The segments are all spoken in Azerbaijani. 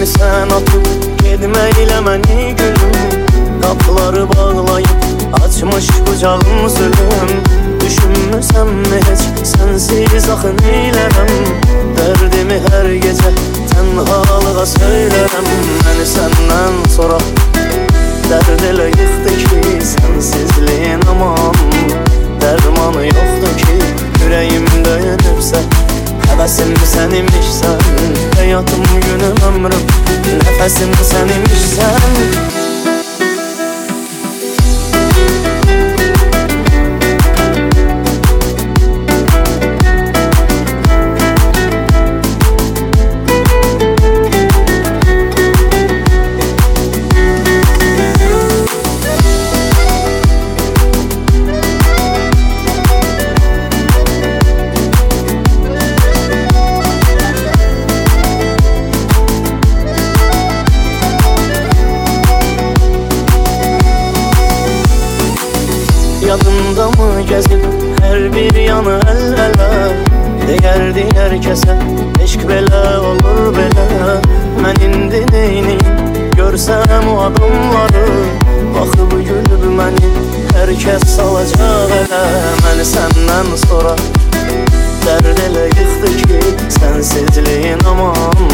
Bilirmi sən atıb Gedmə ilə məni gülüm Qapıları bağlayıb Açmış qucağım zülüm Düşünmüsənmi heç Sənsiz axı neylərəm Dərdimi hər gecə Tənhalığa söylərəm Məni səndən sonra Dərd elə yıxdı ki Sənsizliyin aman. Dərmanı yoxdur ki Ürəyim döyünübsə Həvəsim sən imişsən Həyatım günüm ömrüm. Nəfəsim sən imişsən Yadında mı gezib hər bir yanı əl-ələ Deyərdi hər kəsə eşq belə olur belə Mən indi neyniyim görsəm o adamları? Baxıb gülüb məni hər kəs salacaq ələ Məni səndən sonra dərd elə yıxdı ki Sənsizliyin aman.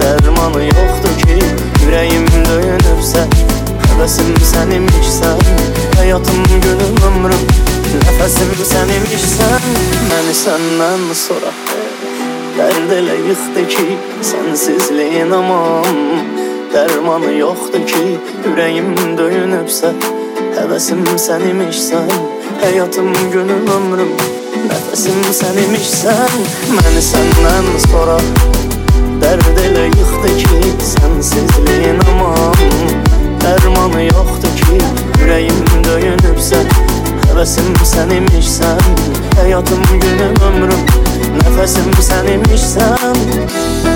Dərmanı yoxdur ki Ürəyim döyünübsə Həvəsim sən imişsən Həyatım, günüm, ömrüm Nəfəsim sən imişsən Məni səndən sonra Dərd elə yıxdı ki Sənsizliyin aman Dərmanı yoxdur ki Ürəyim döyünübsə Həvəsim sən imişsən Həyatım, günüm, ömrüm Nəfəsim sən imişsən Məni səndən sonra Dərd elə yıxdı ki Sənsizliyin aman Dərmanı yoxdur Həvəsim sən imişsən Həyatım, günüm, ömrüm Nəfəsim sən imişsən